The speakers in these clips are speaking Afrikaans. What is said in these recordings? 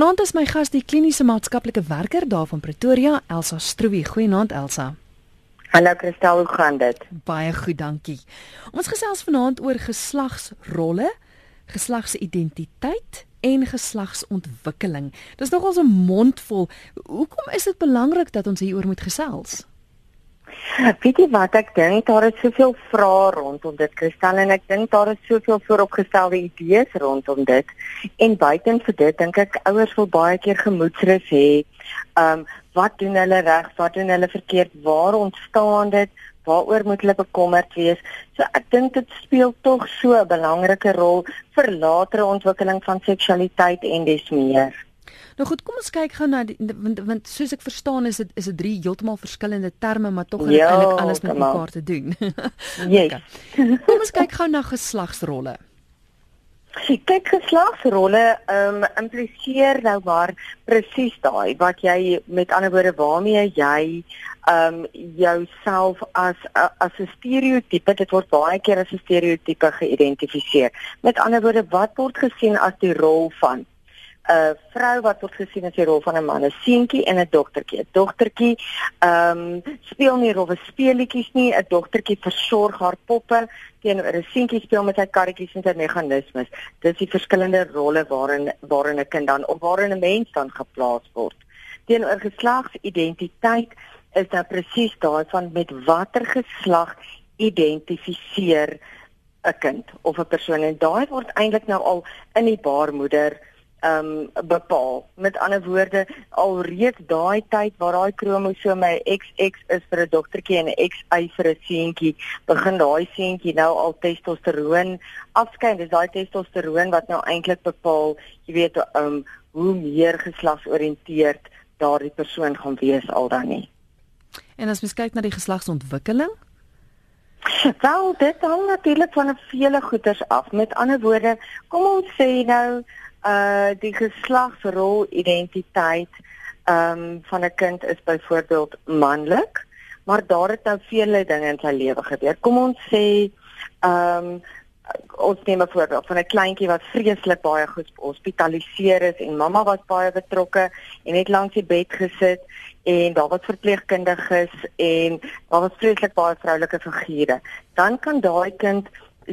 Vanaand is my gas die kliniese maatskaplike werker daar van Pretoria, Elsa Strooi. Goeienaand Elsa. Hallo Christel, hoe gaan dit? Baie goed, dankie. Ons gesels vanaand oor geslagsrolle, geslagsidentiteit en geslagsontwikkeling. Dis nogals 'n mondvol. Hoekom is dit belangrik dat ons hieroor moet gesels? Weet jy wat ek dink daar is soveel vrae rondom dit Kristal en ek dink daar is soveel vooropgestelde idees rondom dit en buiten vir dit dink ek ouers wil baie keer gemoedsrus hê. Um wat doen hulle reg, wat doen hulle verkeerd, waar ontstaan dit? Waaroor moet hulle bekommerd wees? So ek dink dit speel tog so 'n belangrike rol vir latere ontwikkeling van seksualiteit en des meer. Nou goed, kom ons kyk gou na die, want want soos ek verstaan is dit is dit drie heeltemal verskillende terme maar tog ja, eintlik alles met mekaar te doen. yes. okay. Kom ons kyk gou na geslagsrolle. Kyk geslagsrolle ehm um, impliseer nou maar presies daai wat jy met ander woorde waarmee jy ehm um, jouself as as 'n stereotipe dit word baie keer as 'n stereotipe geïdentifiseer. Met ander woorde wat word gesien as die rol van 'n vrou wat word gesien as die rol van 'n man, 'n seentjie en 'n dogtertjie. 'n Dogtertjie ehm um, speel nie rowwe speletjies nie, 'n dogtertjie versorg haar poppe teenoor 'n seentjie speel met sy karretjies en sy meganismes. Dis die verskillende rolle waarin waarin 'n kind dan of waarin 'n mens dan geplaas word. Teenoor geslagsidentiteit is daar presies daai van met watter geslag identifiseer 'n kind of 'n persoon en daai word eintlik nou al in die baarmoeder um, bepaal. Met ander woorde, alreeds daai tyd waar daai kromosome XX is vir 'n dogtertjie en 'n XY vir 'n seentjie, begin daai seentjie nou al testosteroon afskei. Dis daai testosteroon wat nou eintlik bepaal, jy weet, ehm um, hoe meer geslagsoriënteerd daardie persoon gaan wees al dan nie. En as mens kyk na die geslagsontwikkeling, wel dit hang natuurlik van 'n vele goeters af. Met ander woorde, kom ons sê nou uh die geslagsrol identiteit ehm um, van 'n kind is byvoorbeeld manlik, maar daar het nou vele dinge in sy lewe gebeur. Kom ons sê ehm um, ons neem 'n voorbeeld van 'n kleintjie wat vreeslik baie gehospitaliseer is en mamma was baie betrokke en het langs die bed gesit en daar was verpleegkundiges en daar was vreeslik baie vroulike figure. Dan kan daai kind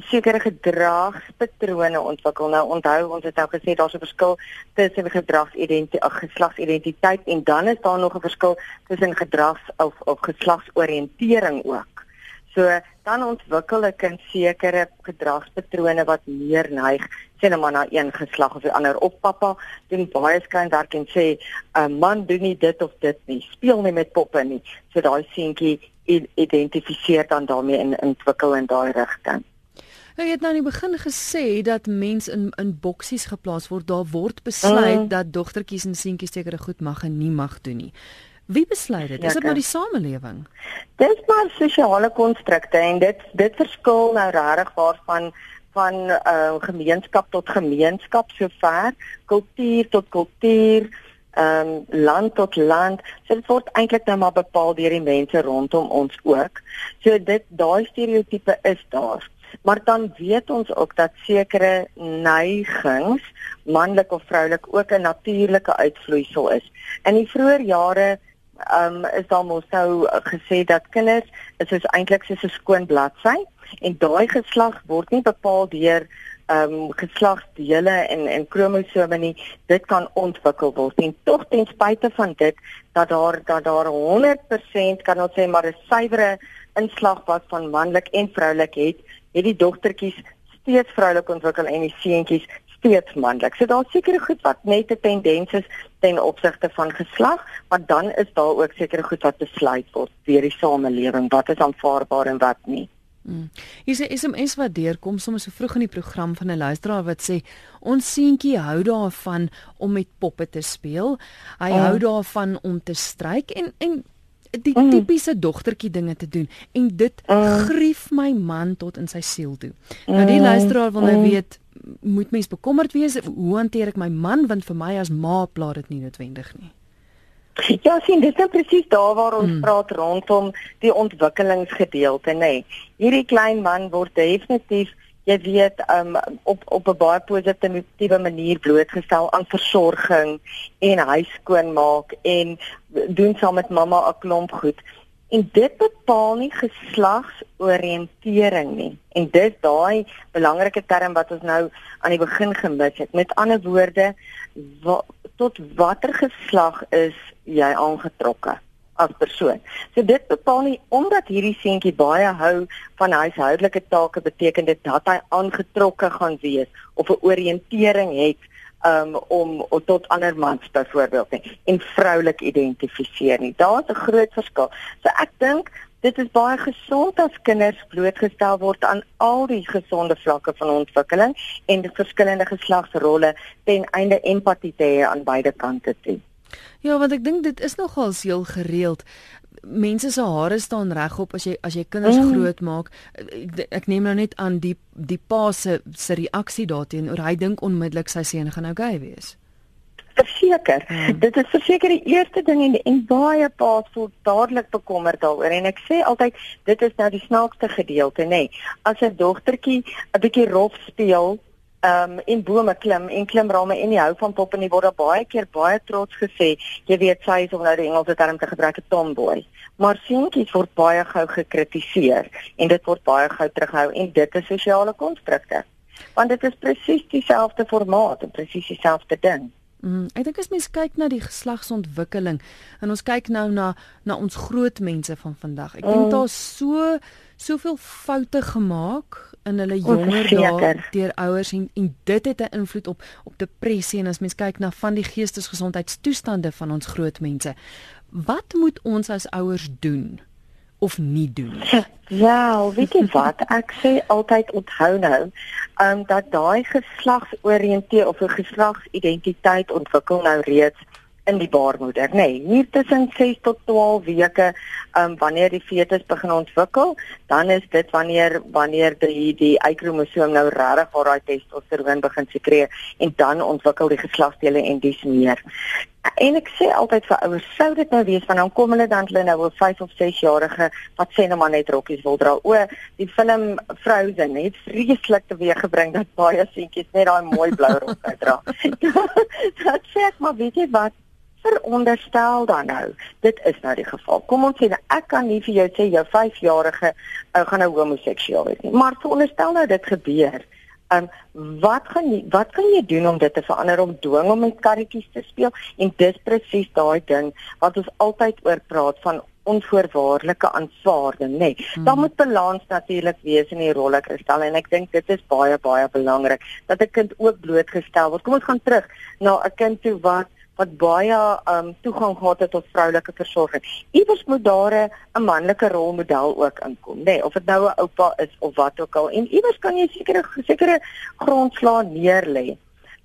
sekere gedragspatrone ontwikkel. Nou onthou ons het nou gesê daar's 'n verskil tussen gedragsidentiteit, geslagsidentiteit en dan is daar nog 'n verskil tussen gedrags of of geslagsoriëntering ook. So dan ontwikkel 'n kind sekere gedragspatrone wat meer neig sien nou maar na een geslag of die ander of pappa doen baie skyn werk en sê 'n man doen nie dit of dit nie speel nie met poppe nie so daai seentjie identifiseer dan daarmee en ontwikkel in daai rigting Nou, jy het nou in die begin gesê dat mense in in boksies geplaas word. Daar word besluit mm. dat dogtertjies en seentjies sekere goed mag en nie mag doen nie. Wie besluit dit? Is dit maar die samelewing? Dis maar sosiale konstrukte en dit dit verskil nou regtig waarvan van uh, gemeenskap tot gemeenskap sover, kultuur tot kultuur, ehm um, land tot land. So dit word eintlik nou maar bepaal deur die mense rondom ons ook. So dit daai stereotipe is daar. Maar dan weet ons ook dat sekere neigings, manlik of vroulik, ook 'n natuurlike uitvloeisel is. In die vroeë jare um, is daar mos nou gesê dat kinders is is eintlik soos 'n skoon bladsy en daai geslag word nie bepaal deur ehm um, geslagsdele en en kromosome nie dit kan ontwikkel word en tog ten spyte van dit dat daar dat daar 100% kan ons sê maar 'n suiwere inslag was van manlik en vroulik het het die dogtertjies steeds vroulik ontwikkel en die seentjies steeds manlik. So daar's sekere goed wat net 'n tendens is ten opsigte van geslag, maar dan is daar ook sekere goed wat besluit word deur die samelewing wat is aanvaarbaar en wat nie. Hmm. Hier sê SMS wat deurkom sommer so vroeg in die program van 'n luisteraar wat sê ons seentjie hou daarvan om met poppe te speel. Hy oh. hou daarvan om te stryk en en die mm. tipiese dogtertjie dinge te doen en dit mm. grief my man tot in sy siel toe. Nou die mm. luisteraar wil nou mm. weet moet mens bekommerd wees hoe hanteer ek my man want vir my as ma pla dit nie noodwendig nie. Ja, sien, dit is presies daar waar ons mm. praat rondom die ontwikkelingsgedeelte, nê. Nee. Hierdie klein man word definitief jy weet um op op 'n baie positiewe manier blootgestel aan versorging en huis skoonmaak en doen saam met mamma 'n klomp goed. En dit bepaal nie geslagsoriëntering nie. En dis daai belangrike term wat ons nou aan die begin gemis het. Met ander woorde, wa, tot watter geslag is jy aangetrokke? As persoon. So dit bepaal nie omdat hierdie seentjie baie hou van huishoudelike take beteken dit dat hy aangetrokke gaan wees of 'n oriëntering het um, om om tot ander mans byvoorbeeld nie en vroulik identifiseer nie. Daar's 'n groot verskil. So ek dink dit is baie gesond as kinders blootgestel word aan al die gesonde vlakke van ontwikkeling en die verskillende geslagsrolle ten einde empatie te hê aan beide kante toe. Ja, want ek dink dit is nogal heel gereeld. Mense se hare staan regop as jy as jy kinders mm. groot maak. Ek, ek neem nou net aan die die pa se se reaksie daarteenoor. Hy dink onmiddellik sy seun gaan nou gay wees. Verseker. Hmm. Dit is verseker die eerste ding en, en baie paas voel dadelik bekommerd daaroor en ek sê altyd dit is nou die snaakste gedeelte nê. Nee. As 'n dogtertjie 'n bietjie rof speel um in bome klim en klimrame en die hou van pop en die word baie keer baie trots gesê jy weet sy is om nou die Engelse term te gebruik 'n tomboy maar seentjies word baie gou gekritiseer en dit word baie gou terughou en dit is sosiale konstrukte want dit is presies dieselfde formaat en presies dieselfde ding Mm, ek dink as mens kyk na die geslagsontwikkeling en ons kyk nou na na ons groot mense van vandag. Ek dink mm. daar's so soveel foute gemaak in hulle jonger dae deur ouers en en dit het 'n invloed op op depressie en as mens kyk na van die geestesgesondheidstoestande van ons groot mense. Wat moet ons as ouers doen of nie doen? Ja, weet jy wat? Ek sê altyd onthou nou, um dat daai geslagsoriënteer of 'n geslagsidentiteit ontwikkel nou reeds in die baarmoeder, nê. Nee, hier tussen 6 tot 12 weke, ehm um, wanneer die fetus begin ontwikkel, dan is dit wanneer wanneer die die Y-kromosoom nou regtig waar daai testosteron begin sekreer en dan ontwikkel die geslagsdele en dis meer. En ek sê altyd vir ouers, sou dit nou wees van dan kom hulle dan hulle nou 'n 5 of 6 jarige wat sê nou maar net rokkies wil dra. O, die film Frozen het vreeslik teweeggebring dat baie seentjies net daai mooi blou rok uitdra. dat sê ek maar weet jy wat veronderstel dan nou dit is nou die geval. Kom ons sê nou, ek kan nie vir jou sê jou 5-jarige ou gaan nou homoseksueel wees nie, maar veronderstel nou dit gebeur. Um wat gaan jy wat kan jy doen om dit te verander om dwing om met karretjies te speel en dis presies daai ding wat ons altyd oor praat van onvoorwaardelike aanvaarding nê. Nee. Hmm. Daar moet balans natuurlik wees in die rolle kristal en ek dink dit is baie baie belangrik dat 'n kind ook blootgestel word. Kom ons gaan terug na 'n kind toe wat wat baie um toegang gehad het tot vroulike versorging. Iewers moet daar 'n manlike rolmodel ook inkom, nê, nee, of dit nou 'n oupa is of wat ook al. En iewers kan jy sekere sekere grondslae neerlê.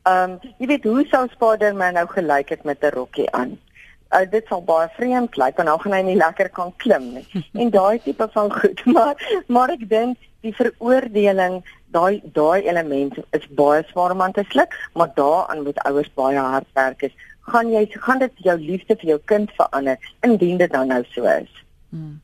Um jy weet hoe sou Spider-Man nou gelyk het met 'n rokkie aan? Uh, dit sal baie vreemd lyk want nou gaan hy nie lekker kan klim nie. En daai tipe van goed, maar maar ek dink die veroordeling daai daai element is baie swaar om aan te sluk, maar daaraan moet ouers baie hard werk is gaan jy gaan dit jou liefde vir jou kind verander indien dit nou nou so is. Hmm.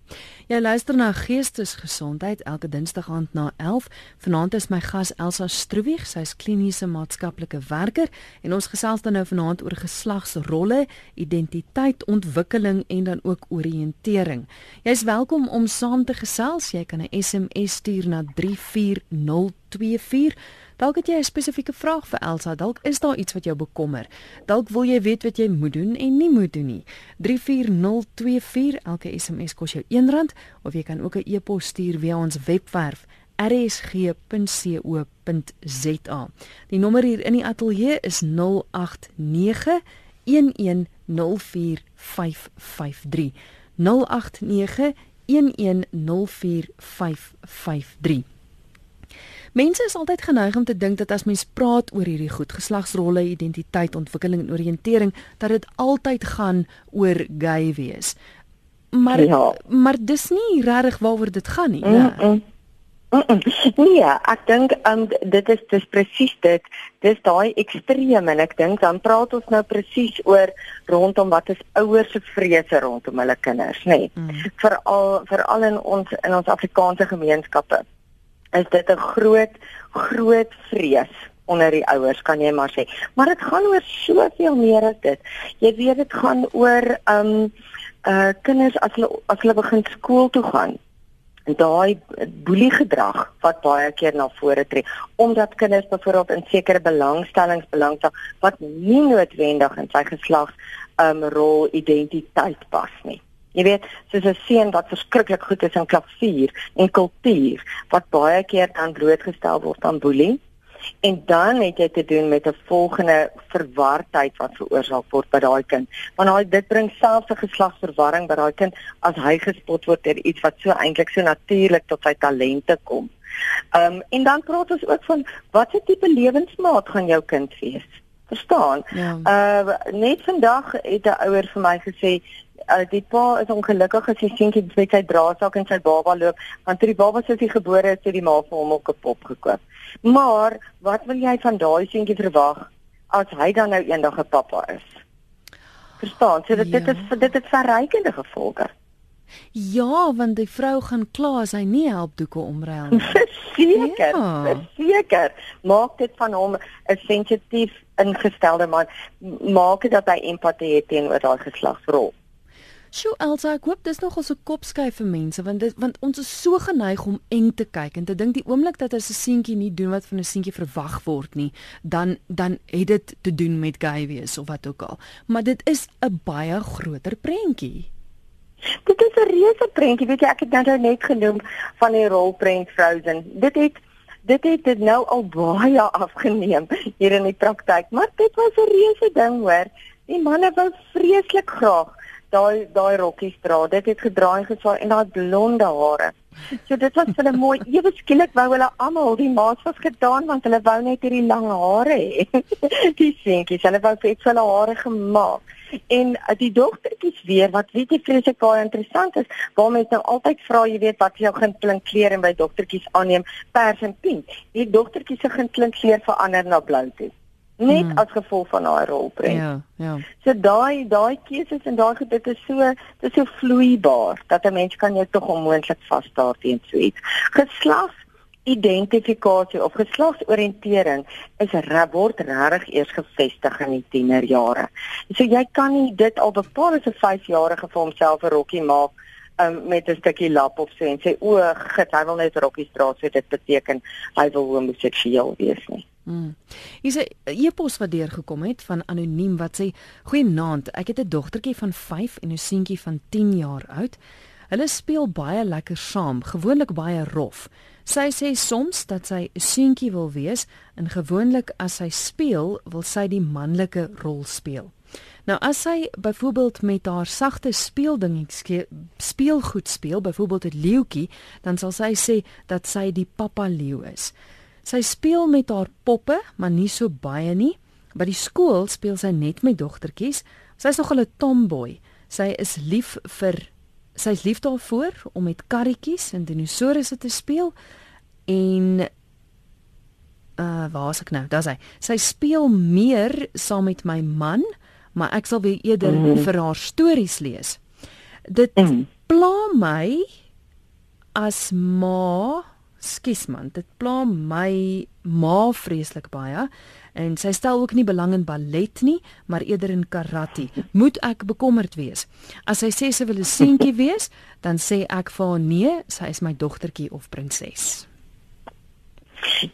Jy luister na Geestesgesondheid elke Dinsdag aand na 11. Vanaand is my gas Elsa Stroewieg, sy is kliniese maatskaplike werker en ons gesels dan nou vanaand oor geslagsrolle, identiteit, ontwikkeling en dan ook oriëntering. Jy's welkom om saam te gesels. Jy kan 'n SMS stuur na 34024 Dalk het jy 'n spesifieke vraag vir Elsa. Dalk is daar iets wat jou bekommer. Dalk wil jy weet wat jy moet doen en nie moet doen nie. 34024 elke SMS kos jou R1 of jy kan ook 'n e-pos stuur via ons webwerf rsg.co.za. Die nommer hier in die ateljee is 089 1104553. 089 1104553. Mense is altyd geneig om te dink dat as mens praat oor hierdie goed, geslagsrolle, identiteit, ontwikkeling en oriëntering, dat dit altyd gaan oor gay wees. Maar ja. maar dis nie regtig waaroor dit gaan nie? Mm -mm. Mm -mm. Nee, ek dink um, dit is dis presies dit. Dis daai ekstreem en ek dink dan praat ons nou presies oor rondom wat is ouers se vrese rondom hulle kinders, nê. Nee. Mm. Veral veral in ons in ons Afrikaanse gemeenskappe is dit 'n groot groot vrees onder die ouers kan jy maar sê. Maar dit gaan oor soveel meer as dit. Jy weet dit gaan oor um uh kinders as hulle as hulle begin skool toe gaan daai boelie gedrag wat baie keer na vore tree omdat kinders byvoorbeeld in sekere belangstellings belangstel wat nie noodwendig in sy geslag um rol identiteit pas nie. Jy weet, soos 'n seun wat verskriklik goed is in klavier en kultuur wat baie keer dan blootgestel word aan boelie En dan het jy te doen met 'n volgende verwardheid wat veroorsaak word by daai kind. Want daai dit bring selfs 'n geslagsverwarring by daai kind as hy gespot word ter iets wat so eintlik so natuurlik tot sy talente kom. Ehm um, en dan praat ons ook van watter tipe lewensmaat gaan jou kind wees? Verstaan? Ja. Uh net vandag het 'n ouer vir my gesê uh, die pa is ongelukkig as hy seentjie met sy draadsak en sy baba loop want toe die baba soos hy gebore is, het die ma vir hom ook 'n pop gekoop. Maar wat wil jy van daai seentjie verwag as hy dan nou eendag 'n pappa is? Verstaan? So dit ja. dit is dit het verrykende gevolge. Ja, want die vrou gaan kla as hy nie help doeke omruil nie. Seker, ja. seker. Maak dit van hom 'n sensitief ingestelde man. Maak dit dat hy empatie het teenoor daai geslagsrol. Sjoe Elsa, ek hoop dis nogal so kopskyf vir mense want dit want ons is so geneig om eng te kyk en te dink die oomblik dat 'n seentjie nie doen wat van 'n seentjie verwag word nie, dan dan het dit te doen met gay wees of wat ook al. Maar dit is 'n baie groter prentjie. Dit is 'n reuse prentjie, weet jy, ek het nou net genoem van die rolprent Frozen. Dit het dit het dit nou al baie afgeneem hier in die praktyk, maar dit was 'n reuse ding hoor. Die manne wou vreeslik graag daai daai rokkies dra. Dit het gedraai gesaai en daai blonde hare. So dit was vir 'n mooi ewe skielik wou hulle almal die maats was gedaan want hulle wou net hierdie lang hare hê. die seentjies, hulle wou vir hulle hare gemaak. En uh, die dogtertjies weer wat weet jy vreeslik baie interessant is, waar mense nou altyd vra, jy weet wat jou kind klink kleer en by dogtertjies aanneem pers en pink. Die dogtertjies se kind klink kleer verander na blou toe net mm. as gevolg van haar rolprent. Ja, ja. So daai daai keuses en daai dit is so dit is so vloeibaar dat 'n mens kan jou tog onmoontlik vasstaar teen so iets. Geslag identifikasie of geslagsoriëntering is word regtig eers gevestig in die tienerjare. So jy kan nie dit al bepaal as 'n 5-jarige vir homself 'n rokkie maak um, met 'n stukkie lap of sê en sê o, git, hy wil net rokkies dra, so dit beteken hy wil homoseksueel wees nie. Mm. Hier is 'n e-pos wat deurgekom het van anoniem wat sê: "Goeienaand, ek het 'n dogtertjie van 5 en 'n seentjie van 10 jaar oud. Hulle speel baie lekker saam, gewoonlik baie rof. Sy sê soms dat sy 'n seentjie wil wees en gewoonlik as sy speel, wil sy die manlike rol speel." Nou as sy byvoorbeeld met haar sagte speeldingetjie speelgoed speel, byvoorbeeld 'n leeuetjie, dan sal sy sê dat sy die pappa leeu is. Sy speel met haar poppe, maar nie so baie nie. By die skool speel sy net met dogtertjies. Sy's nog 'n tomboy. Sy is lief vir sy's lief daarvoor om met karretjies en dinosourusse te speel en uh waar is ek nou? Daar's hy. Sy speel meer saam met my man, maar ek sal weer eerder mm -hmm. vir haar stories lees. Dit mm pla my as ma Skus man, dit pla my ma vreeslik baie en sy stel ook nie belang in ballet nie, maar eerder in karate. Moet ek bekommerd wees? As sy sê sy wil 'n seentjie wees, dan sê ek vir haar nee, sy is my dogtertjie of prinses.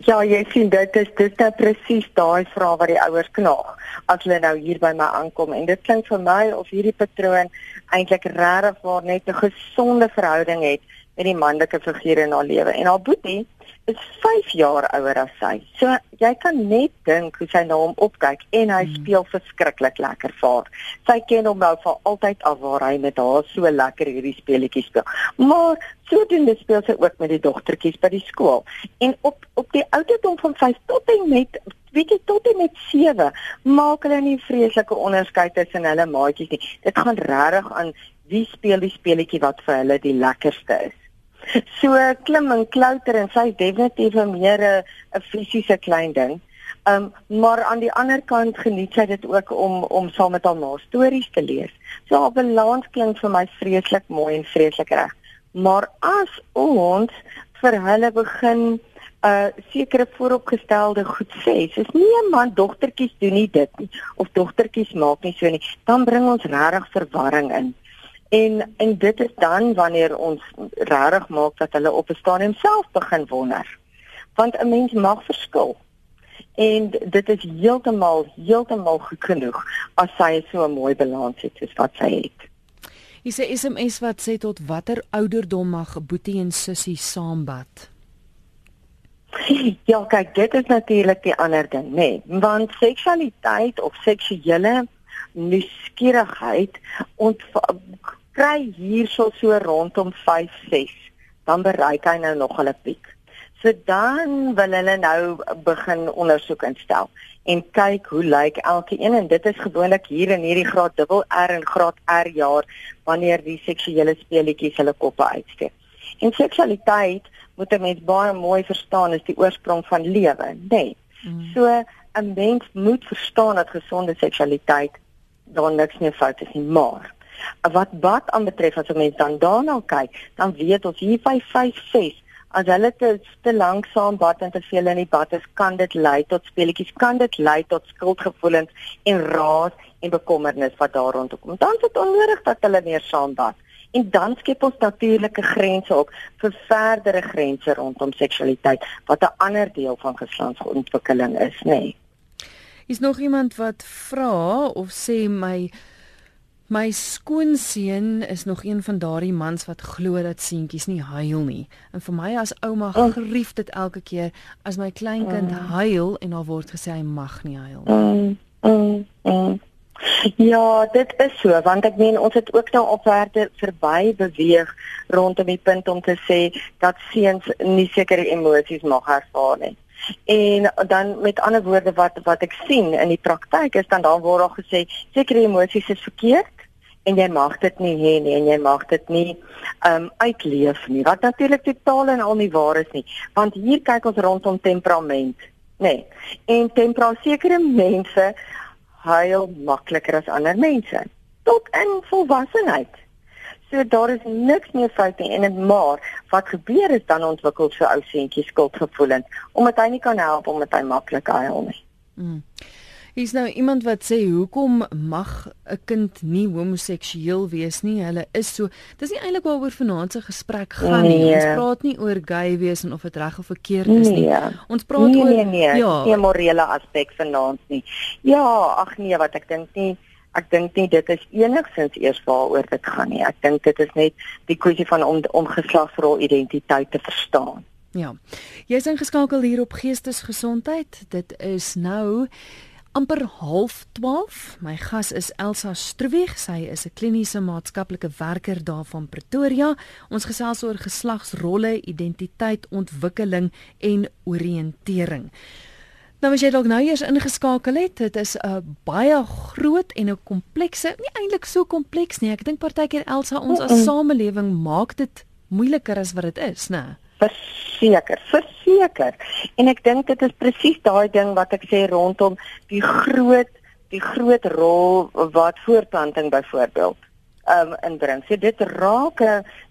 Ja, jy sien dit is dit nou presies daai vraag wat die ouers knaag as hulle nou hier by my aankom en dit klink vir my of hierdie patroon eintlik regtig waar net 'n gesonde verhouding het met die manlike figuur in haar lewe. En haar boetie is 5 jaar ouer as sy. So jy kan net dink hoe sy na hom opkyk en hy hmm. speel verskriklik lekker vir haar. Sy ken hom nou van altyd af waar hy met haar so lekker hierdie speletjies speel. Maar so doen dit speel sy ook met die dogtertjies by die skool. En op op die ouderdom van 5 tot en met weet jy tot en met 7 maak hulle nie vreeslike onderskeid tussen hulle maatjies nie. Dit gaan regtig aan wie speel die speletjie wat vir hulle die lekkerste is. So klim en klouter en sy definitief meer 'n 'n fisiese klein ding. Um maar aan die ander kant geniet sy dit ook om om saam met haar ma stories te lees. So haar balans klink vir my vreeslik mooi en vreeslik reg. Maar as ons vir hulle begin uh sekere vooropgestelde goed sê. Dis nie man dogtertjies doen nie dit nie of dogtertjies maak nie so nie. Dan bring ons regtig verwarring in. En en dit is dan wanneer ons regtig maak dat hulle op 'n stadium self begin wonder. Want 'n mens mag verskil. En dit is heeltemal heeltemal goed genoeg as sy so 'n mooi balans het soos wat sy het. Is 'n SMS wat sê tot watter ouderdom mag boetie en sussie saambad? Ja, kyk, dit is natuurlik die ander ding, nê, nee. want seksualiteit of seksuele nuuskierigheid ontkry hierso so rondom 5, 6, dan bereik hy nou nog 'n piek. So dan wil hulle nou begin ondersoek instel en kyk hoe lyk elke een en dit is gewoonlik hier in hierdie graad dubbel R en graad R jaar wanneer die seksuele speletjies hulle koppe uitsteek. En seksualiteit moet 'n mens baie mooi verstaan is die oorsprong van lewe, nê. Nee. Mm. So 'n mens moet verstaan dat gesonde seksualiteit daar niks meer fout is nie, maar wat wat aanbetref as 'n mens dan daarna kyk, dan weet ons hier 5 5 6 as hulle te te lanksaam bad en te veel in die bad is, kan dit lei tot speletjies, kan dit lei tot skuldgevoelens en raas en bekommernis wat daar rondom kom. Dan is dit onnodig dat hulle meer saam bad en dan skep ons natuurlike grense op vir verdere grense rondom seksualiteit wat 'n ander deel van geslagsontwikkeling is, nê. Nee. Is nog iemand wat vra of sê my my skoonseun is nog een van daardie mans wat glo dat seentjies nie huil nie. En vir my as ouma oh. grief dit elke keer as my kleinkind mm. huil en daar word gesê hy mag nie huil nie. Mm. Mm. Mm. Ja, dit is so want ek meen ons het ook nou opwerde verby beweeg rondom die punt om te sê dat seuns nie sekere emosies mag ervaar nie. En dan met ander woorde wat wat ek sien in die praktyk is dan dan word daar gesê sekere emosies is verkeerd en jy mag dit nie hê nie en jy mag dit nie um uitleef nie. Wat natuurlik totaal en al nie waar is nie, want hier kyk ons rondom temperament, nê. Nee. En temperament sekere mense huil makliker as ander mense tot in volwassenheid. So daar is niks meer fout nie en dit maar wat gebeur is dan ontwikkel so ou seentjie skuldgevoelens omdat hy nie kan help omdat hy maklik huil nie. Mm. Is nou iemand wat sê hoekom mag 'n kind nie homoseksueel wees nie? Hulle is so. Dis nie eintlik waaroor vanaand se gesprek gaan nie. Nee. Ons praat nie oor gay wees en of dit reg of verkeerd is nie. Nee. Ons praat nee, oor nee, nee. ja, die morele aspek vanaand nie. Ja, ag nee, wat ek dink nie Ek dink nie dit is enigsins eers waaroor dit gaan nie. Ek dink dit is net die kwessie van om om geslagsrol identiteit te verstaan. Ja. Jy's ingeskakel hier op Geestesgesondheid. Dit is nou amper half 12. My gas is Elsa Stroewig. Sy is 'n kliniese maatskaplike werker daar van Pretoria. Ons gesels oor geslagsrolle, identiteit, ontwikkeling en oriëntering. Nou as jy dalk nou eers ingeskakel het, dit is 'n baie groot en 'n komplekse, nie eintlik so kompleks nie. Ek dink partykeer Elsa ons as samelewing maak dit moeiliker as wat dit is, né? verseker, verseker. En ek dink dit is presies daai ding wat ek sê rondom die groot die groot rol wat voortplanting byvoorbeeld um inbring. So dit raak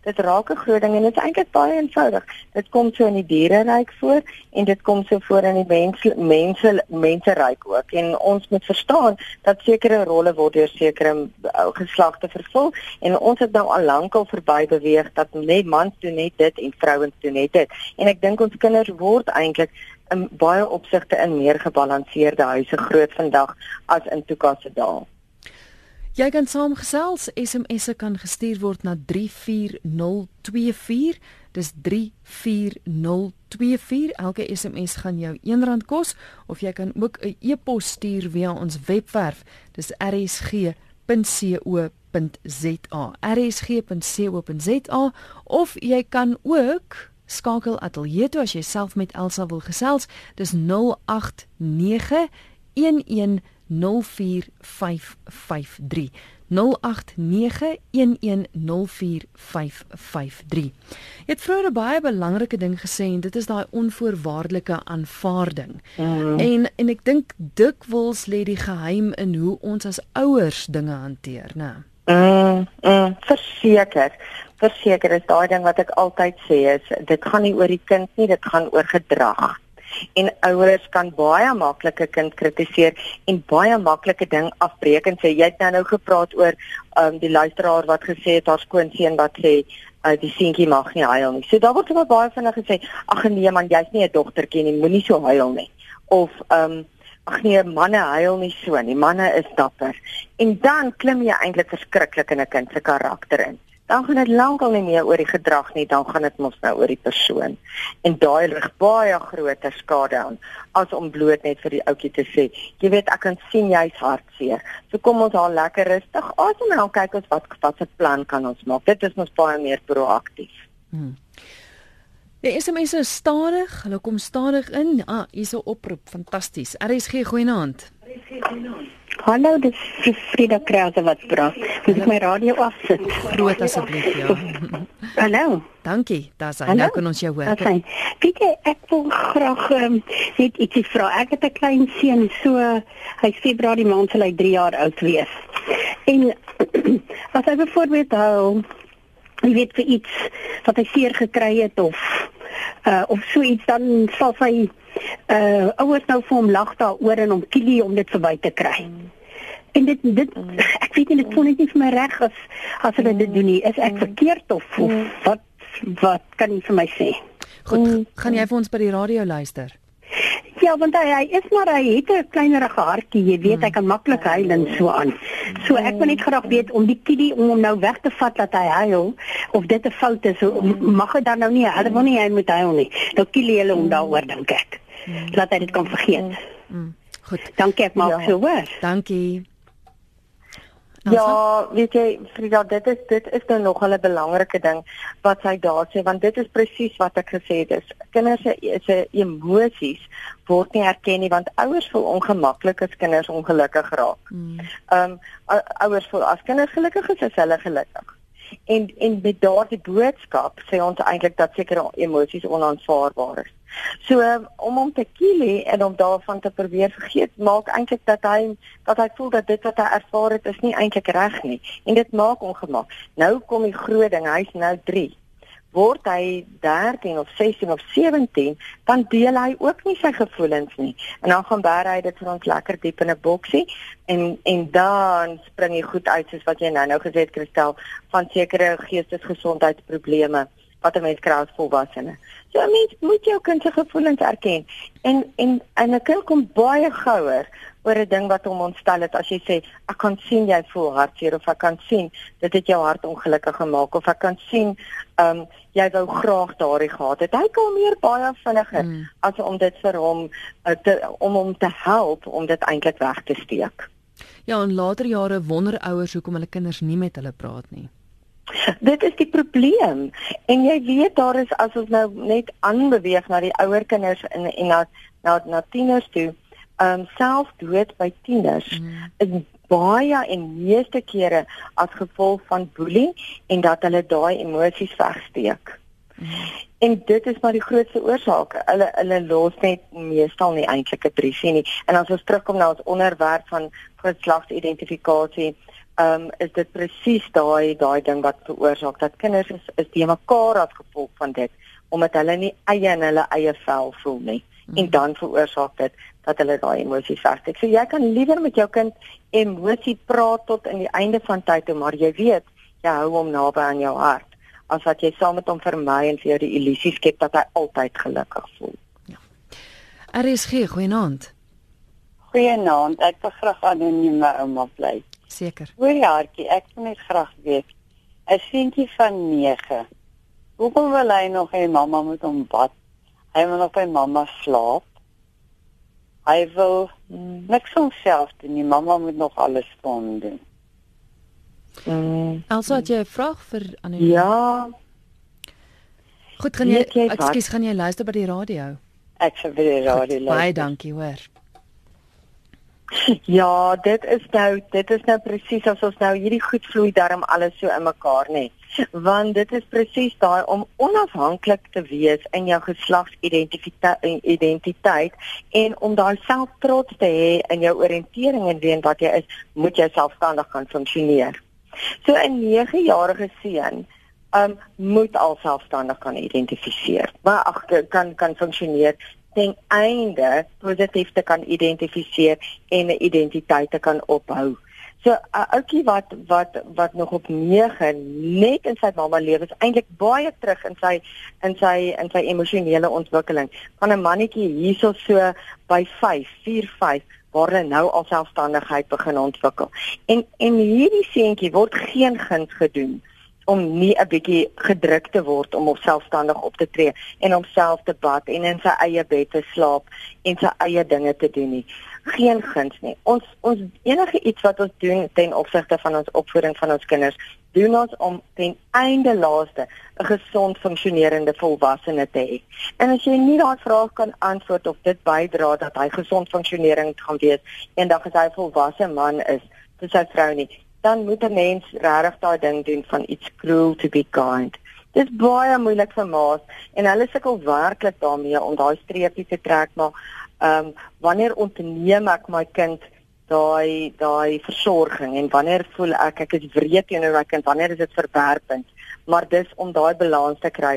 dit raak 'n groot ding en dit is eintlik baie eenvoudig. Dit kom so in die diereryk voor en dit kom so voor in die mense mense menseryk ook. En ons moet verstaan dat sekere rolle word deur sekere uh, geslagte vervul en ons het nou al lank al verby beweeg dat net mans doen net dit en vrouens doen net dit. En ek dink ons kinders word eintlik in baie opsigte in meer gebalanseerde huise groot vandag as in toekasse dae. Jy kan saamgesels. SMS'e kan gestuur word na 34024. Dis 34024. Elke SMS gaan jou R1 kos of jy kan ook 'n e-pos stuur via ons webwerf. Dis rsg.co.za. rsg.co.za of jy kan ook skakel ateljee toe as jy self met Elsa wil gesels. Dis 089 11 0891104553 Jy het vroeër 'n baie belangrike ding gesê en dit is daai onvoorwaardelike aanvaarding. Mm. En en ek dink dikwels lê die geheim in hoe ons as ouers dinge hanteer, né? Mm, mm verseker. Verseker is daai ding wat ek altyd sê is dit gaan nie oor die kind nie, dit gaan oor gedrag. En ouers kan baie maklike kind kritiseer en baie maklike ding afbreek en sê jy het nou nou gepraat oor um, die luisteraar wat gesê het haar skoonseun wat sê uh, die seentjie mag nie huil nie. So daar word baie baie vinnig gesê ag nee man jy's nie 'n dogtertjie nie, moenie so huil nie. Of ehm um, ag nee manne huil nie so nie, manne is dapper. En dan klim jy eintlik verskriklik in 'n kind se karakter in dan gaan dit lankal nie meer oor die gedrag nie, dan gaan dit mos nou oor die persoon. En daai rig baie groter skade aan as om bloot net vir die ouetjie te sê, jy weet ek kan sien jy's hartseer. So kom ons haal lekker rustig asem en dan kyk ons wat wat se plan kan ons maak. Dit is mos baie meer proaktief. Hmm. Die SMS is stadig, hulle kom stadig in. Ah, hier's 'n oproep, fantasties. RSG goeienaand. RSG goeienaand. Hallo, dis Frida Krause wat praat. Moet ek my radio afsit? Groot asseblief, ja. Hallo. Dankie. Dis aan nou kan ons jou hoor. Okay. Weet jy, ek wil graag um, net ietsie vra. Ek het 'n klein seun, so hy's Februarie maand sal hy 3 jaar oud wees. En as hy byvoorbeeld hou, jy weet vir iets wat hy seer gekry het of uh of so iets dan sal hy uh ouers nou vir hom lag daaroor en hom kielie om dit verby te kry. Mm. En dit dit ek weet nie dit voel net nie vir my reg as as hulle dit doen nie. Is ek verkeerd of, of mm. wat wat kan jy vir my sê? Goed, mm. gaan jy vir ons by die radio luister? Ja, want hy, hy is maar hy het 'n kleinerige hartjie, jy weet, hy kan maklik huil en so aan. So ek wil net graag weet om die kiddy om hom nou weg te vat dat hy huil of dit 'n fout is, mag hy dan nou nie, hulle wil nie hy moet huil nie. Nou kill hulle hom daaroor dink ek. Laat hy dit kan vergeet. Goed. Dankie ek maak ja. so hoor. Dankie. Ja, weet jy, Frida, dit is dit is nou nog 'n belangrike ding wat sy daar sê want dit is presies wat ek gesê het is. Kinders se se emosies word nie erken nie want ouers voel ongemaklik as kinders ongelukkig raak. Hmm. Ehm mm. um, ouers voel as kinders gelukkig is, is hulle gelukkig. En en met daardie boodskap sê ons eintlik dat sekere emosies onaanvaarbaar is. So om hom te kill en om daarvan te probeer vergeet, maak eintlik dat hy dat hy voel dat dit wat hy ervaar het is nie eintlik reg nie en dit maak ongemak. Nou kom die groot ding, hy's nou 3. Word hy 13 of 16 of 17, dan deel hy ook nie sy gevoelens nie. En dan gaan bær hy dit vir ons lekker diep in 'n boksie en en dan spring hy goed uit soos wat jy nou-nou gesê het Christel van sekere geestesgesondheidsprobleme wat 'n mens kry as volwassene. So 'n mens moet jou kind se gevoelens erken. En en en 'n kind kom baie gouer oor 'n ding wat hom ontstel het as jy sê ek kan sien jy voel hartseer of ek kan sien dit het jou hart ongelukkig gemaak of ek kan sien ehm um, jy wou graag daardie gehad het. Hy kom meer baie vinniger mm. as om dit vir hom uh, te, om hom te help om dit eintlik weg te steek. Ja, in later jare wonder ouers hoekom hulle kinders nie met hulle praat nie. Dit is die probleem. En jy weet daar is as ons nou net aanbeweeg na die ouer kinders en en na na na tieners toe, ehm um, selfdood by tieners mm. is baie en meeste kere as gevolg van boelie en dat hulle daai emosies wegsteek. Mm. En dit is maar die grootste oorsaak. Hulle hulle los net meestal nie eintlik 'n briesie nie. En as ons terugkom na ons onderwerp van geslagsidentifikasie, ehm um, is dit presies daai daai ding wat veroorsaak dat kinders is is die mekaar as gevolg van dit omdat hulle nie eie in hulle eie vel voel nie mm. en dan veroorsaak dit dat hulle daai emosies vassteek. So jy kan liewer met jou kind emosie praat tot in die einde van tyd toe maar jy weet jy hou hom naby aan jou hart as wat jy saam met hom vermy en vir jou die illusie skep dat hy altyd gelukkig voel. Ja. RSG goeienaand. Goeienaand. Ek wil graag anoniem my ouma bly. Seker. Hoorie hartjie, ek wil net graag weet. 'n Seentjie van 9. Hoekom wil hy nog hê mamma moet hom bad? Hy wil nog by mamma slaap. Hy wil mm. niks homself doen nie. Mamma moet nog alles vir hom doen. Mm. Also het jy 'n vraag vir Annelie? Ja. Goed, gaan jy, jy ekskuus, gaan jy luister by die radio? Ek sal by die radio luister. Baie dankie, hoor. Ja, dit is nou dit is nou presies as ons nou hierdie goed vloei daarom alles so in mekaar nê. Want dit is presies daai om onafhanklik te wees in jou geslagsidentiteit en om daai selftrots te hê in jou oriëntering en wie en wat jy is, moet jy selfstandig kan funksioneer. So 'n 9-jarige seun um moet al selfstandig kan identifiseer. Maar ag kan kan funksioneer ten einde positief te kan identifiseer en 'n identiteit te kan ophou. So 'n ouetjie wat wat wat nog op 9 net in sy mamma lewe is eintlik baie terug in sy in sy in sy emosionele ontwikkeling. Van 'n mannetjie hierso so by 5, 4, 5 waar hulle nou al selfstandigheid begin ontwikkel. En en hierdie seentjie word geen guns gedoen om nie 'n bietjie gedruk te word om selfstandig op te tree en homself te bad en in sy eie bed te slaap en sy eie dinge te doen nie. Geen guns nie. Ons ons enige iets wat ons doen ten opsigte van ons opvoeding van ons kinders, doen ons om ten einde laaste 'n gesond funksionerende volwassene te hê. En as jy nie daai vraag kan antwoord of dit bydra dat hy gesond funksionerend gaan wees eendag as hy 'n volwasse man is, dis sy vrou nie dan moet 'n mens regtig daai ding doen van iets cruel to be kind. Dit is baie moeilik vir ma's en hulle sukkel werklik daarmee om daai streepie te trek maar ehm um, wanneer ontneem ek my kind daai daai versorging en wanneer voel ek ek is wreed teenoor my kind wanneer is dit verwerpend maar dis om daai balans te kry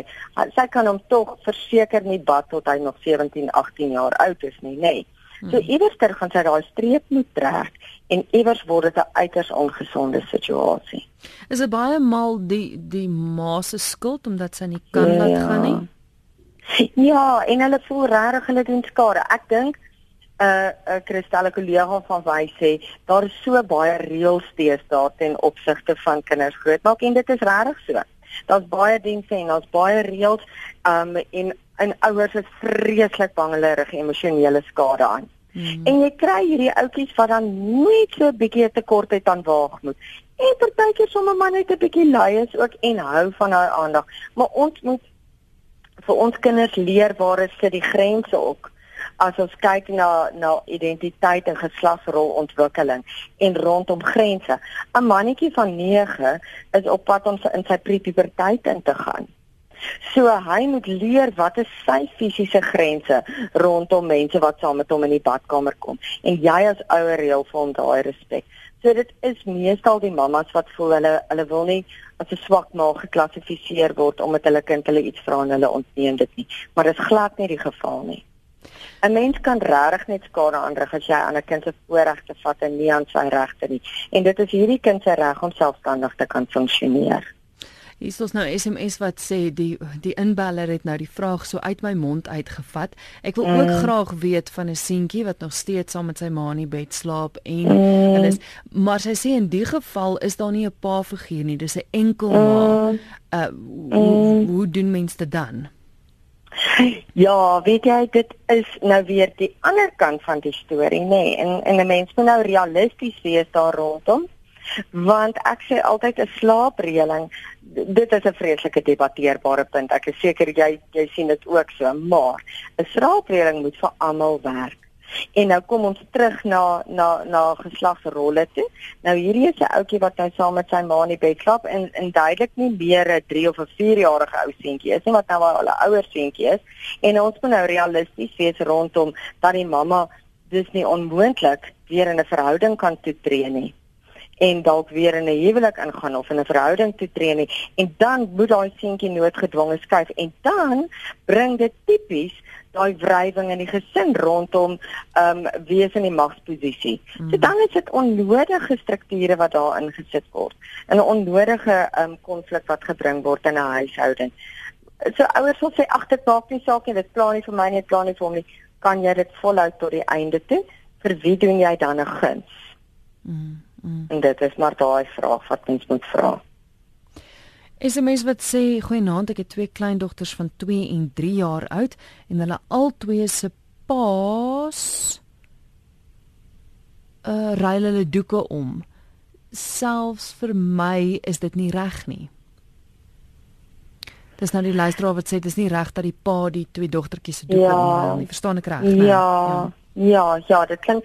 sy kan hom tog verseker nie bad tot hy nog 17 18 jaar oud is nie nee. So hmm. iewers ter gaan sy daai streep moet trek en iewers word dit 'n uiters ongesonde situasie. Is dit baie maal die die ma se skuld omdat sy nie kan ja. laat gaan nie? Ja, en hulle voel regtig hulle doen skade. Ek dink 'n uh, 'n kristalline kollega van my sê daar is so baie reëls steeds daar ten opsigte van kinders grootmaak en dit is regtig so. Daar's baie dienste en daar's baie reëls um en en ouers is vreeslik bang hulle rig emosionele skade aan. Mm. En jy kry hierdie ouetjies wat dan net so 'n bietjie tekort het aan waagmoed. En partykeer sommer maar net 'n bietjie lui is ook en hou van haar aandag. Maar ons moet vir ons kinders leer waar is dit die grense ook as ons kyk na na identiteit en geslagsrolontwikkeling en rondom grense. 'n Mannetjie van 9 is op pad om in sy prepuberteit in te gaan. So hy moet leer wat is sy fisiese grense rondom mense wat saam met hom in die badkamer kom. En jy as ouer reël vir hom daai respek. So dit is meestal die mammas wat voel hulle hulle wil nie as 'n swak ma geklassifiseer word omdat hulle kind hulle iets vra en hulle ontneem dit nie. Maar dit is glad nie die geval nie. 'n Mens kan regtig net skade aanrig as jy aan 'n kind se voorregte vat en nie aan sy regte nie. En dit is hierdie kind se reg om selfstandig te kan funksioneer. Hier is ons nou SMS wat sê die die inbeller het nou die vraag so uit my mond uitgevat. Ek wil ook mm. graag weet van 'n seentjie wat nog steeds saam met sy ma in die bed slaap en mm. hulle is maar sy sê in die geval is daar nie 'n pa figuur nie, dis 'n enkel ma. Mm. Uh hoe, mm. hoe doen mense dit dan? Ja, weet jy dit is nou weer die ander kant van die storie nê nee. en en 'n mens moet nou realisties wees daar rondom want ek sê altyd 'n slaapreëling dit is 'n vreeslike debatteerbare punt. Ek is seker jy jy sien dit ook so maar 'n slaapreëling moet vir almal werk. En nou kom ons terug na na na geslagsrolle toe. Nou hierdie is 'n ouetjie wat nou saam met sy ma in die bed slaap en en duidelik nie meer 'n 3 of 'n 4 jarige ou seentjie is nie wat nou al 'n ouer seentjie is. En ons moet nou realisties wees rondom dat die mamma dis nie onmoontlik weer in 'n verhouding kan toetree nie en dalk weer in 'n huwelik ingaan of in 'n verhouding toe tree nie en dan moet daai seentjie noodgedwonge skuif en dan bring dit tipies daai wrywing in die gesin rondom ehm um, wees in die magsposisie. Mm. So dan is dit onnodige strukture wat daar ingesit word. 'n onnodige ehm um, konflik wat gebring word in 'n huishouding. So ouers wil sê ag dit maak nie saak nie, dit plan nie vir my nie, dit plan nie vir hom nie. Kan jy dit volhou tot die einde toe? Vir wie doen jy dan 'n guns? Mm. Mm. En dit is maar daai vraag wat mens moet vra. Is 'n mens wat sê goeienaand, ek het twee kleindogters van 2 en 3 jaar oud en hulle albei se paas uh ruil hulle doeke om. Selfs vir my is dit nie reg nie. Dis nou die luisteraar wat sê dis nie reg dat die pa die twee dogtertjies se doeke ja. omruil nie. Verstaan ek reg? Ja. ja. Ja, ja, dit klink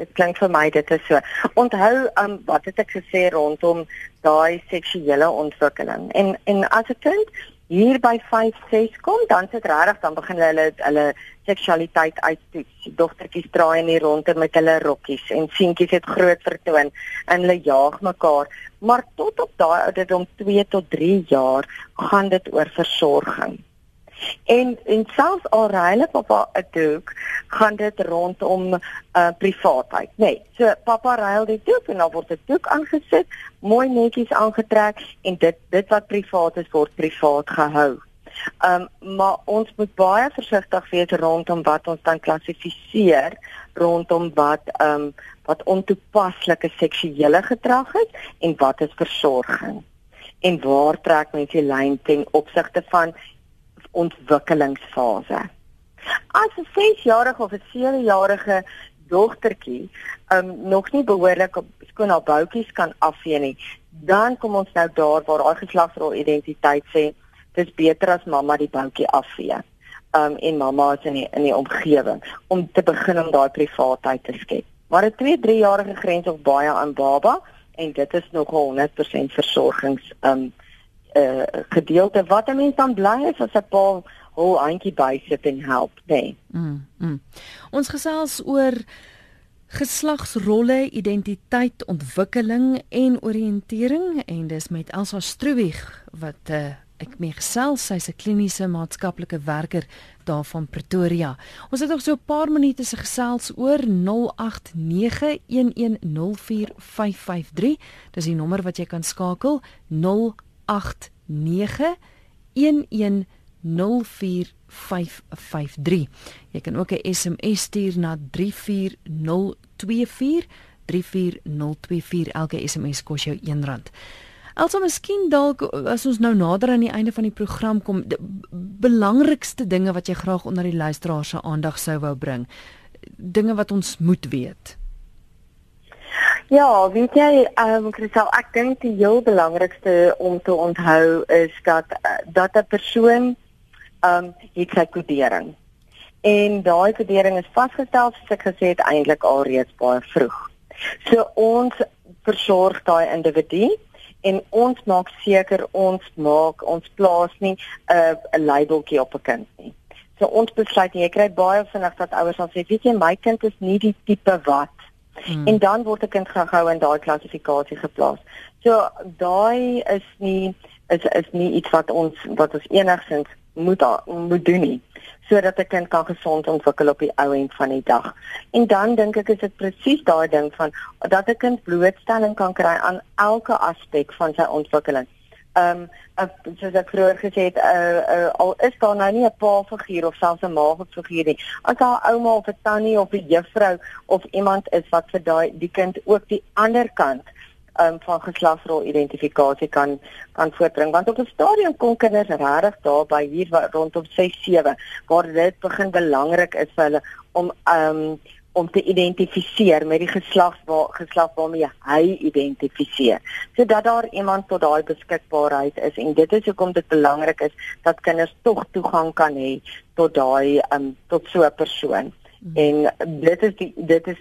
dit klink vir my dit is so. Onthou um, wat het ek gesê rondom daai seksuele ontwikkeling. En en as 'n kind hier by 5, 6 kom, dan sit regtig dan begin hulle hulle seksualiteit uittoets. Dogtertjies draai in die ronde met hulle rokkies en seentjies het groot vertoon en hulle jaag mekaar Maar tot op daai ouderdom 2 tot 3 jaar gaan dit oor versorging. En en selfs al ryle pappa 'n doek, gaan dit rondom uh privaatheid. Nee, so pappa ruil die doek en dan word 'n doek aangesit, mooi netjies aangetrek en dit dit wat privaat is word privaat gehou. Um maar ons moet baie versigtig wees rondom wat ons dan klassifiseer rondom wat um wat ontoepaslike seksuele gedrag is en wat is versorging. En waar trek mens die lyn ten opsigte van ontwikkelingsfase. As 'n 6-jarige of 'n 7-jarige dogtertjie um nog nie behoorlik op skoon haar boutjies kan afvee nie, dan kom ons nou daar waar haar geslagsrolidentiteit sê dis beter as mamma die boutjie afvee. Um en mamma is in die, in die omgewing om te begin om daai privaatheid te skep. Maar 'n 2-3 jarige grens of baie aan baba en dit is nog 100% versorgings um uh, gedeelte wat 'n mens dan bly is as 'n pa hul eintjie bysit en help, nee. Mm, mm. Ons gesels oor geslagsrolle, identiteit, ontwikkeling en oriëntering en dis met Elsa Struwig wat uh, ek mee gesels, sy's 'n kliniese maatskaplike werker daar van Pretoria. Ons het nog so 'n paar minute se gesels oor 0891104553. Dis die nommer wat jy kan skakel 0891104553. Jy kan ook 'n SMS stuur na 34024 34024 elke SMS kos jou R1. Elsa, miskien dalk as ons nou nader aan die einde van die program kom, die belangrikste dinge wat jy graag onder die luisteraar se aandag sou wou bring. Dinge wat ons moet weet. Ja, weet jy, ehm um, Christel, ek dink die heel belangrikste om te onthou is dat uh, dat 'n persoon ehm um, het sy kodering. En daai kodering is vasgestel soos ek gesê het eintlik alreeds baie vroeg. So ons versorg daai individu en ons maak seker ons maak ons plaas nie 'n uh, 'n labeltjie op 'n kind nie. So ons besluit jy kry baie vinnig dat ouers dan sê, weet jy, my kind is nie die tipe wat Hmm. En dan word 'n kind gehou in daai klassifikasie geplaas. So daai is nie is is nie iets wat ons wat ons enigsins moet moet doen nie sodat 'n kind kan gesond ontwikkel op die ou end van die dag. En dan dink ek is dit presies daai ding van dat 'n kind blootstelling kan kry aan elke aspek van sy ontwikkeling ehm um, soos ek vroeër gesê het uh, uh, al is daar nou nie 'n pa figuur of selfs 'n ma figuur nie. As daar 'n ouma of 'n tannie of 'n juffrou of iemand is wat vir daai die kind ook die ander kant um, van geslagsrol identifikasie kan kan voortbring. Want op 'n stadium kom kinders regtig daar by hier rondom 6 7 waar dit begin belangrik is vir hulle om ehm um, om te identifiseer met die geslag waar geslag waarmee hy identifiseer. Sodat daar iemand tot daai beskikbaarheid is en dit is hoekom dit belangrik is dat kinders tog toegang kan hê tot daai um, tot so 'n persoon. Hmm. en dit is die dit is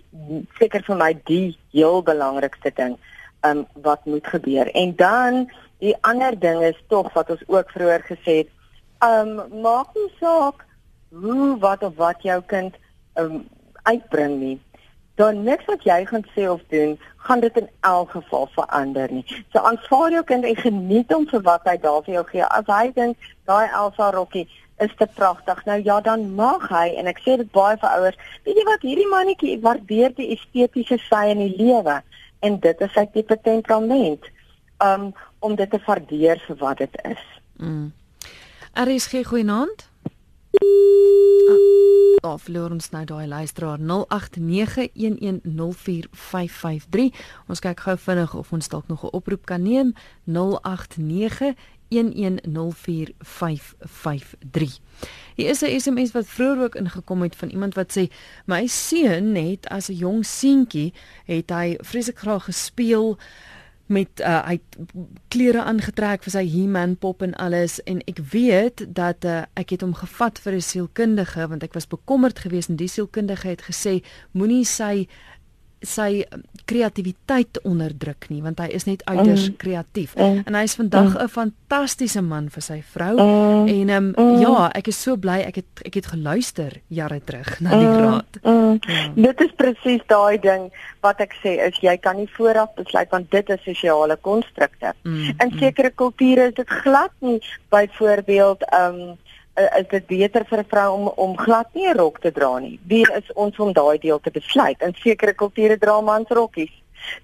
seker vir my die heel belangrikste ding um, wat moet gebeur. En dan die ander ding is tog wat ons ook vroeër gesê het um, maak nie saak hoe wat of wat jou kind um, uitbring nie, dan niks wat jy gaan sê of doen, gaan dit in elk geval verander nie. So aanvaar jou kind en geniet hom vir wat hy daar vir jou gee. As hy dink daai Elsa rokkie is te pragtig. Nou ja, dan mag hy en ek sê dit baie vir ouers. Weet jy wat hierdie mannetjie waardeer die estetiese sy in die lewe en dit is sy tipe temperament. Um om dit te waardeer vir wat dit is. Mm. RSG goeienaand. Ah of verloor ons nou daai luisteraar 0891104553. Ons kyk gou vinnig of ons dalk nog 'n oproep kan neem 0891104553. Hier is 'n SMS wat vroeër ook ingekom het van iemand wat sê my seun het as 'n jong seentjie het hy vreeslik graag gespeel met uh, hy klere aangetrek vir sy He-Man pop en alles. En ek weet dat uh, ek het hom gevat vir 'n sielkundige want ek was bekommerd geweest en die sielkundige het gesê moenie sy sy kreatiwiteit onderdruk nie want hy is net uiters mm. kreatief Mm. en hy is vandag 'n Mm. fantastiese man vir sy vrou Mm. en um, Mm. ja ek is so bly ek het ek het geluister jare terug na die Mm, raad mm. Ja. Dit is presies daai ding wat ek sê is jy kan nie vooraf besluit want dit is sosiale konstrukte. Mm, In sekere kulture is dit glad nie byvoorbeeld ehm um, is dit beter vir 'n vrou om om glad nie 'n rok te dra nie. Wie is ons om daai deel te besluit? In sekere kulture dra mans rokkies.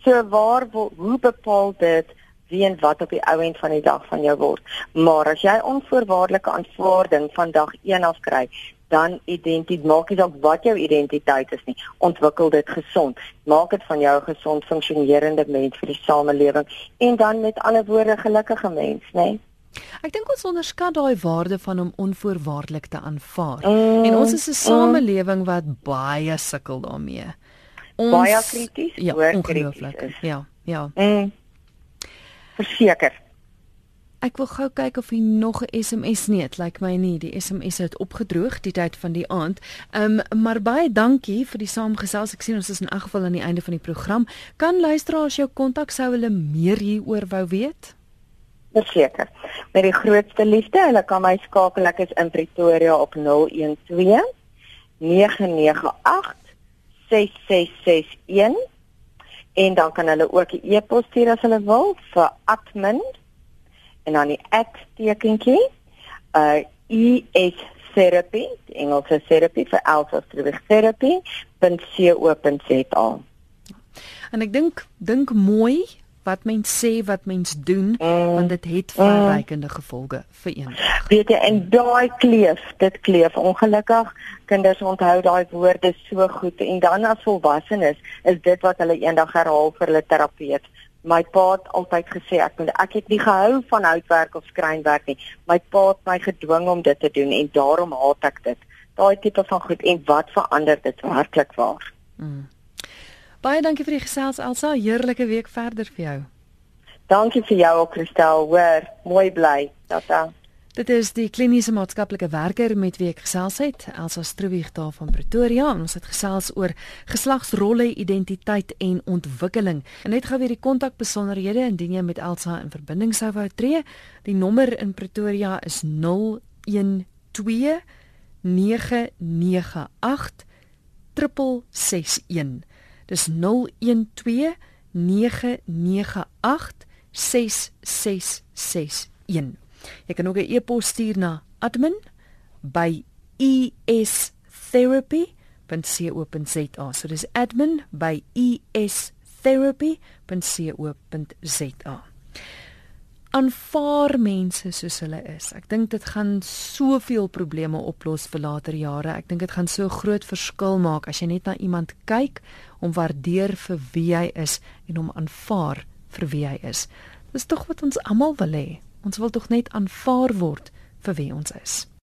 So waar hoe bepaal dit wie en wat op die ou end van die dag van jou word? Maar as jy onvoorwaardelike aanvaarding van dag 1 af kry, dan identiteit maak nie saak wat jou identiteit is nie, ontwikkel dit gesond. Maak dit van jou 'n gesond funksionerende mens vir die samelewing en dan met ander woorde gelukkige mens, né? Ek dink ons onderskat daai waarde van om onvoorwaardelik te aanvaar. Mm, En ons is 'n samelewing wat baie sukkel daarmee. Ons Baie krities, ja, ongelooflik. Ja, ja. Mm. Verseker. Ek wil gou kyk of hier nog 'n SMS nee, dit lyk my nie. Die SMS het opgedroog die tyd van die aand. Ehm um, maar baie dankie vir die saamgesels. Ek sien ons is in elk geval aan die einde van die program. Kan luisteraars jou kontak sou hulle meer hieroor wou weet? Verseker. Met die grootste liefde, hulle kan my skakel. Ek is in Pretoria op 012 998 6661 en dan kan hulle ook 'n e-pos stuur as hulle wil vir admin en dan die @tekentjie uh ES therapy, die Engelse therapy vir Alpha therapy.co.za. En ek dink dink mooi wat mens sê, wat mens doen, Mm. want dit het verrykende gevolge vir een. Weet jy, en daai kleef, dit kleef ongelukkig. Kinders onthou daai woorde so goed en dan as volwassenes is dit wat hulle eendag herhaal vir hulle terapeut. My pa het altyd gesê ek moet ek het nie gehou van houtwerk of skrynwerk nie. My pa het my gedwing om dit te doen en daarom haat ek dit. Daai tipe van goed en wat verander dit werklik waar? Mm. Baie dankie vir die gesels Elsa. Heerlike week verder vir jou. Dankie vir jou ook Christel, hoor, mooi bly. Tata. Dit is die kliniese maatskaplike werker met wie ek gesels het, Elsa Stroewig daar van Pretoria. En ons het gesels oor geslagsrolle, identiteit en ontwikkeling. En net gou weer die kontakbesonderhede indien jy met Elsa in verbinding sou wou tree. Die nommer in Pretoria is 012 998 661. Dis 012 998 6661. Jy kan ook 'n e-pos stuur na admin by estherapy.co.za. So dis admin by estherapy.co.za. Aanvaar mense soos hulle is. Ek dink dit gaan soveel probleme oplos vir later jare. Ek dink dit gaan so groot verskil maak as jy net na iemand kyk, hom waardeer vir wie hy is en hom aanvaar vir wie hy is. Dis tog wat ons almal wil hê. Ons wil tog net aanvaar word vir wie ons is.